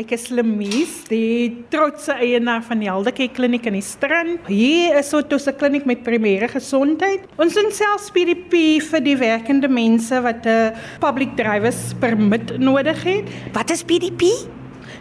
Ek is Lemies, die trotse eienaar van die Haldeke Kliniek in die Strand. Hier is so 'n kliniek met primêre gesondheid. Ons doen selfs PDP vir die werkende mense wat 'n public drivers permit nodig het. Wat is PDP?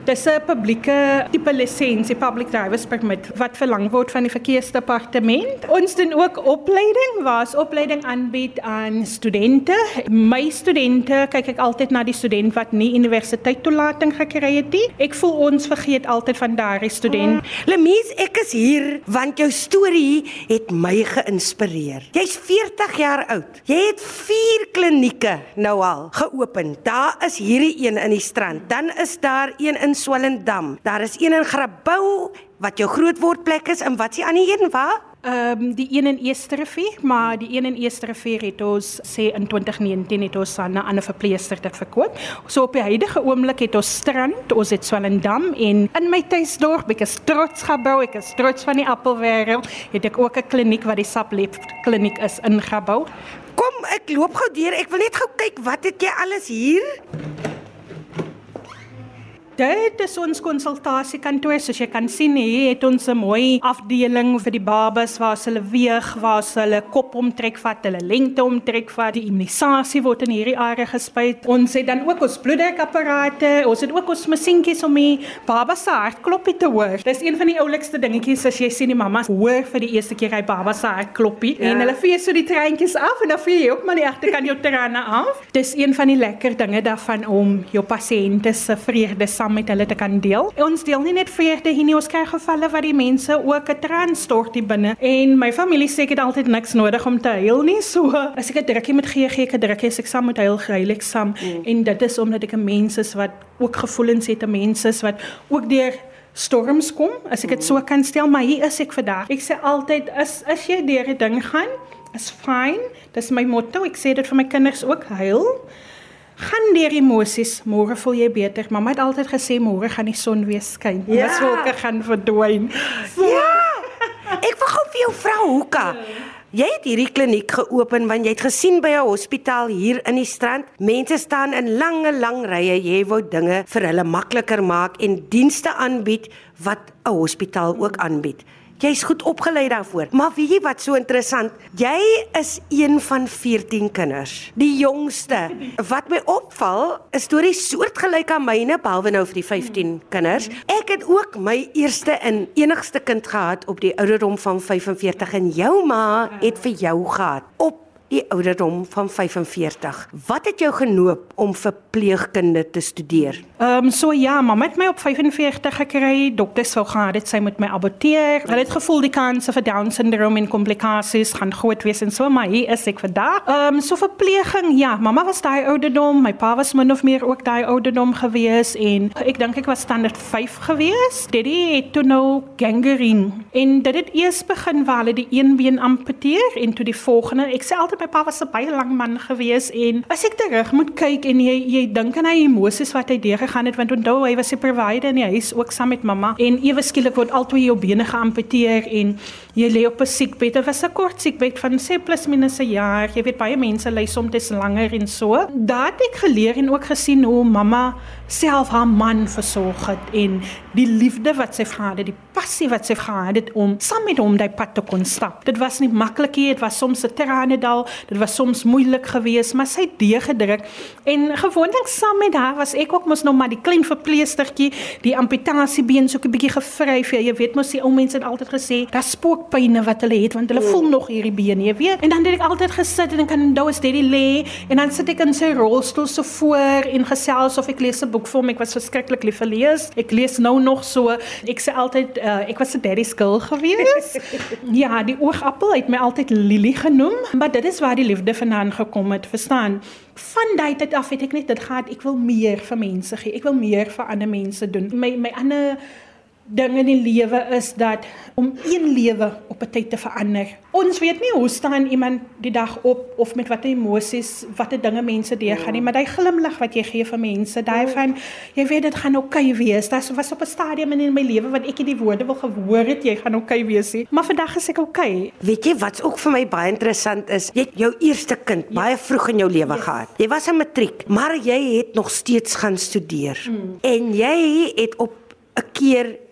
Dis 'n publieke tipe lisensie, public drivers permit wat verlang word van die verkeersdepartement. Ons doen ook opleiding, waar ons opleiding aanbied aan studente. My studente, kyk ek altyd na die student wat nie universiteit toelating gekry het nie. Ek voel ons vergeet altyd van daardie student. Hmm. Lemies, ek is hier want jou storie het my geïnspireer. Jy's 40 jaar oud. Jy het 4 klinieke nou al geopen. Daar is hierdie een in die strand. Dan is daar een in Swellendam. Daar is een in Grabouw wat jou grootwordplek is en wat s'ie ander een waar? Ehm um, die een in Eersterivier, maar die een in Eersterivier het ons sê in 2019 het ons aan 'n ander verpleegster dit verkoop. So op die huidige oomblik het ons strand, ons het Swellendam en in my tuisdorp, ek is trots gebou, ek is trots van die appelwêreld, het ek ook 'n kliniek wat die Saplep kliniek is in gebou. Kom, ek loop gou deur. Ek wil net gou kyk wat het jy alles hier? Dit is ons konsultasiekantoor. Soos jy kan sien, hier het ons 'n mooi afdeling vir die babas waar hulle weeg, waar hulle kop omtrek vat, hulle lengte omtrek vat. Die immunisasie word in hierdie area gespuit. Ons het dan ook ons bloeddrukapparate. Ons het ook ons masjienkies om die baba se hartklopie te hoor. Dis een van die oulikste dingetjies as jy sien die mamma hoor vir die eerste keer hy baba se hartklopie ja. en hulle vee so die treintjies af en dan vee jy ook maar die agterkant jou trane af. Dis een van die lekker dinge daarvan om jou pasiënte se vreugde saam saam met hulle te kan deel. Ons deel nie net vreugde hier nie, ons kry gevalle waar die mense ook 'n traan stort hier binne. En my familie sê ek het altyd niks nodig om te huil nie. So as ek 'n drukkie moet gee, gee ek 'n drukkie as ek saam met huil grylik saam. Mm. En dit is omdat ek 'n mens is wat ook gevoelens het, 'n mens is wat ook deur storms kom, as ek dit so kan stel, maar hier is ek vandag. Ek sê altyd as as jy deur 'n ding gaan, is fyn. Dis my motto. Ek sê dit vir my kinders ook, huil gaan deur emosies, môre voel jy beter. Mamma het altyd gesê môre gaan die son weer skyn. Ja. Die wolke gaan verdwyn. So. Ja. Ek gou vir jou vra hoeka. Jy het hierdie kliniek geopen want jy het gesien by 'n hospitaal hier in die strand, mense staan in lange lang rye. Jy wou dinge vir hulle makliker maak en dienste aanbied wat 'n hospitaal ook aanbied. Jy's goed opgelei daarvoor. Maar weet jy wat so interessant? Jy is een van 14 kinders. Die jongste. Wat my opval, is storie soortgelyk aan myne behalwe nou vir die 15 kinders. Ek het ook my eerste en enigste kind gehad op die ouderdom van 45 en jou ma het vir jou gehad op die ouderdom van 45. Wat het jou genoop om verpleegkunde te studeer? Ehm um, so ja, mamma het my op 45 gekry. Dokters sou gehad het sy met my aborteer. Hulle het gevoel die kanse vir down syndroom en komplikasies gaan groot wees en so, maar hier is ek vandag. Ehm um, so verpleging, ja, mamma was daai ouderdom, my pa was min of meer ook daai ouderdom gewees en ek dink ek was standaard 5 gewees. Dit het toe nou gangrene en dit het eers begin waar hulle die een been amputeer en toe die volgende. Ek sê altyd my pa was 'n baie lang man gewees en as ek terug moet kyk en jy jy dink aan hy emosies wat hy deurgegaan het want onthou hy was 'n provider in die huis ook saam met mamma en ewe skielik word altoe jou bene geamputeer en jy lê op 'n siekbed. Dit was 'n kort siekbed van sê plus minus 'n jaar. Jy weet baie mense lê soms langer en so. Daar het ek geleer en ook gesien hoe mamma self haar man versorg het en die liefde wat sy haar het, die passie wat sy gehad het om saam met hom daai pad te kon stap. Dit was nie maklik nie, dit was soms 'n tranedal, dit was soms moeilik geweest, maar sy het deegedruk en gewoonlik saam met haar was ek ook mos nou maar die klein verpleestertjie, die amputasiebeen so 'n bietjie gevryf. Ja, jy weet mos die ou mense het altyd gesê, daar spookpyne wat hulle het want hulle voel nog hierdie been, jy weet. En dan het ek altyd gesit en ek kan onthou as dit lê en dan sit ek in sy rolstoel so voor en gesels of ek lees 'n boek vir hom. Ek was verskriklik lief vir lees. Ek lees nou nog so. Ek sê altyd uh, ek was 'n daddy skill gewees. ja, die oogappel het my altyd Lily genoem, maar dit is waar die liefde vandaan gekom het, verstaan? Van daai tyd af het ek net dit gehad, ek wil meer vir mense gee. Ek wil meer vir ander mense doen. My my ander ding in die lewe is dat om een lewe op 'n tyd te verander. Ons weet nie hoe staan iemand die dag op of met watter emosies, watter dinge mense deurgaan nie, maar daai glimlag wat jy gee vir mense, daai van jy weet dit gaan oukei okay wees. Daar was op 'n stadium in my lewe wat ek nie die woorde wil gehoor het jy gaan oukei okay wees nie, maar vandag is ek oukei. Okay. Weet jy wat's ook vir my baie interessant is, jy het jou eerste kind ja. baie vroeg in jou lewe yes. gehad. Jy was in matriek, maar jy het nog steeds gaan studeer. Mm. En jy het op 'n keer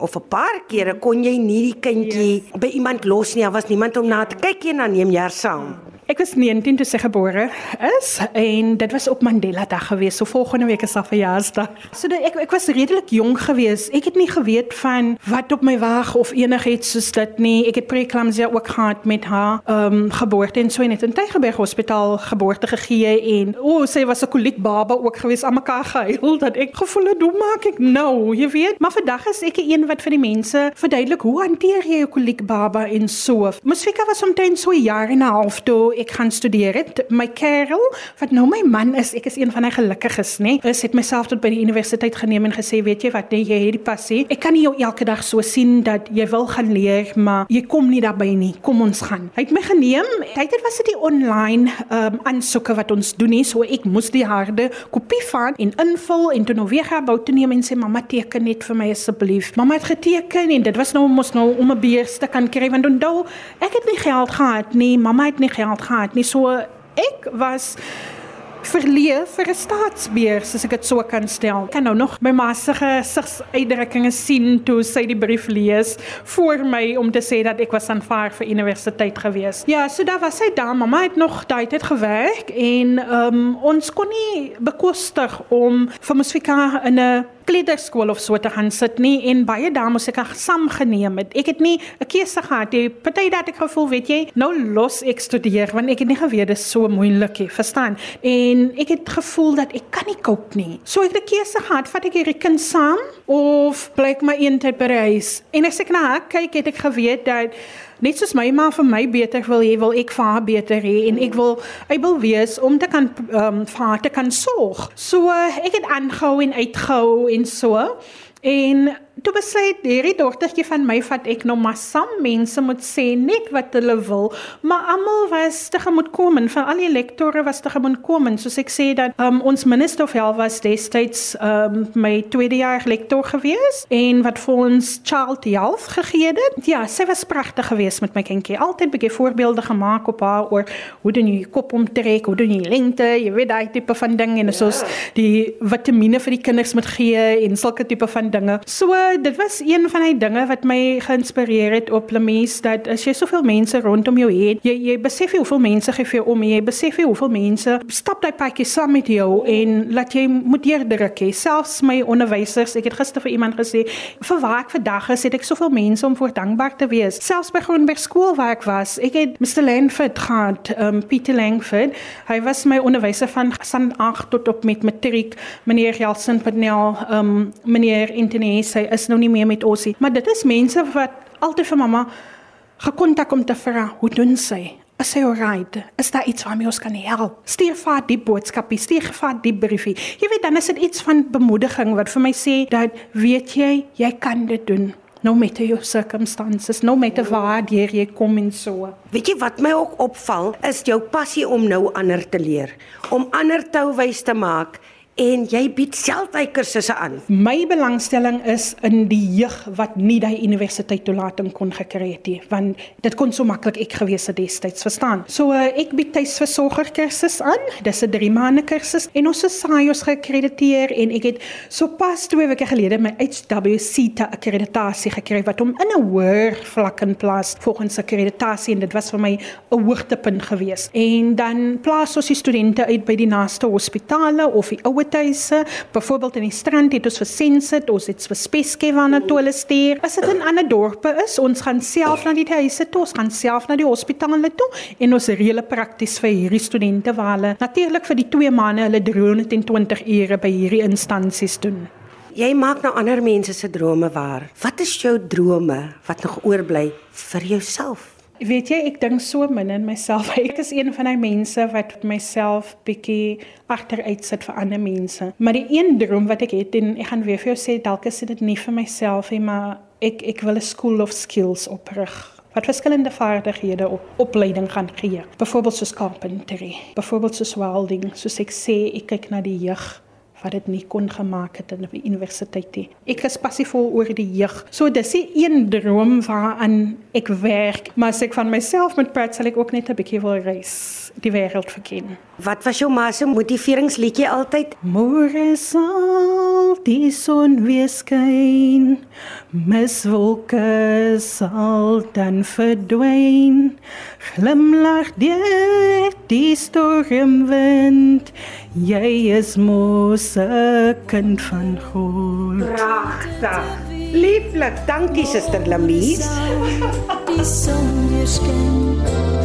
of 'n paar kere kon jy nie die kindjie yes. by iemand los nie. Daar was niemand om na te kyk nie en dan neem jy haar saam. Ek was 19 toe sy gebore is en dit was op Mandela Dag gewees. So volgende week is haar verjaarsdag. So dat ek ek was redelik jonk geweest. Ek het nie geweet van wat op my wag of enigiets soos dit nie. Ek het preeclampsia ook gehad met haar ehm um, geboorte en so net in Tygerberg Hospitaal geboorte gegee en o, oh, sy was 'n koliek baba ook geweest aan mekaar gehuil dat ek gevoel het hoe maak ek nou, jy weet. Maar vandag is ek 'n een wat vir die mense verduidelik hoe hanteer jy 'n koliek baba en so. Musfika was omtrent so 'n jaar en 'n half toe ek gaan studeer het. My kerel, wat nou my man is, ek is een van die gelukkiges, nê. Is het myself tot by die universiteit geneem en gesê, weet jy wat, nee, jy het die passie. Ek kan nie jou elke dag so sien dat jy wil gaan leer, maar jy kom nie daarbey nie. Kom ons gaan. Hy het my geneem. Hy het was dit die online um, aansoeke wat ons doen nie, so ek moes die harde kopie van en invul en toe nou weer gaan bou te neem en sê mamma teken net vir my asseblief. Mamma het geteken en dit was nou mos nou om 'n beurs te kan kry want onthou ek het nie geld gehad nie. Mamma het nie geld gehad nie. So ek was verleë vir 'n staatsbeurs as ek dit so kan stel. Ek kan nou nog my ma se gesigsuitdrukkings sien toe sy die brief lees vir my om te sê dat ek was aanvaar vir universiteit gewees. Ja, so daar was sy daar, mamma het nog daai tyd gewerk en um, ons kon nie bekostig om vir Mosfika in 'n kleuterskool of so te gaan sit nie en baie dames ek het saamgeneem het. Ek het nie 'n keuse gehad. Die party dat ek gevoel, weet jy, nou los ek studeer want ek het nie geweet dit is so moeilik nie, verstaan? En ek het gevoel dat ek kan nie koop nie. So ek het 'n keuse gehad, vat ek hierdie kind saam of bly ek my eentyd by huis? En as ek na haar kyk, het ek geweet dat net soos my ma vir my beter wil hê, wil ek vir haar beter hê en ek wil ek wil wees om te kan ehm um, vir haar te kan sorg. So ek het aangehou en uitgehou en so. En toe besluit hierdie dogtertjie van my vat ek nou maar saam. Mense moet sê net wat hulle wil maar almal was tegemoet kom en van al die lektore was tegemoet kom en soos ek sê dat um, ons minister of health was destyds um, my tweede jaar lektor gewees en wat vir ons child health gegee het. Ja sy was pragtig geweest met my kindjie. Altyd bietjie voorbeelde gemaak op haar oor hoe doen jy kop omtrek hoe doen jy lengte jy weet daai tipe van ding en ja. soos die vitamiene vir die kinders moet gee en sulke tipe van dinge. So dit was een van die dinge wat my geïnspireer het op Lemies dat as jy soveel mense rondom jou het, jy jy besef hoeveel mense gee vir jou om, jy besef hoeveel mense stap daai pakkie saam met jou en laat jy moet deurdruk hê. Selfs my onderwysers, ek het gister vir iemand gesê, vir waar ek vandag is, het ek soveel mense om voor dankbaar te wees. Selfs by Groenberg skool waar ek was, ek het Mr Langford gehad, um Pieter Langford. Hy was my onderwyser van san 8 tot op met matriek, meneer Jelsen Padnel, um meneer Internet, hy is nou nie meer met ons nie. Maar dit is mense wat altyd vir mamma gekontak om te vra hoe doen sy? Is sy alright? Is daar iets waarmee ons kan help? Stuur vir die boodskapie, stuur vir die briefie. Jy weet dan is dit iets van bemoediging wat vir my sê dat weet jy, jy kan dit doen. No matter your circumstances, no matter waar jy kom en so. Weet jy wat my ook opval is jou passie om nou ander te leer, om ander touwys te maak en jy bied selfwykursusse aan. My belangstelling is in die jeug wat nie daai universiteit toelating kon gekry het nie, want dit kon so maklik ek gewees het destyds, verstaan? So uh, ek bied tuisversorger kursus aan. Dis 'n 3 maande kursus en ons is SAIOS geakkrediteer en ek het sopas 2 weke gelede my HWC akkreditasie gekry wat hom in 'n hoër vlak in plaas volgens akkreditasie en dit was vir my 'n hoogtepunt gewees. En dan plaas ons die studente uit by die naaste hospitale of die ouer tuise, byvoorbeeld in die strand het ons vir Sensit, ons het vir Speske waarna toe hulle stuur. As dit in ander dorpe is, ons gaan self na die huise toe, ons gaan self na die hospitale toe en ons reële prakties vir hierdie studente waar hulle natuurlik vir die 2 maande hulle 320 ure by hierdie instansies doen. Jy maak nou ander mense se drome waar. Wat is jou drome wat nog oorbly vir jouself? Weet jy, ek dink so min in myself. Ek is een van daai mense wat myself bietjie agteruit sit vir ander mense. Maar die een droom wat ek het en ek gaan weer vir jou sê dalk is dit nie vir myself nie, maar ek ek wil 'n school of skills oprig wat verskillende vaardighede op opleiding gaan gee. Byvoorbeeld soos carpentry, byvoorbeeld soos welding, soos ek sê, ek kyk na die jeug wat dit nie kon gemaak het in die universiteit nie. Ek is passievol oor die jeug. So dis 'n een droom waaraan ek werk, maar as ek van myself moet praat, sal ek ook net 'n bietjie wil reis, die wêreld verken. Wat was jou ma se motiveringsliedjie altyd? Môre sal die son weer skyn. Miswolke sal dan verdwyn. Glimlag deur die stormwind. Jy is mos 'n kind van God. Pragtig. Lieflik, dankie suster Lamies. Die son weer skyn.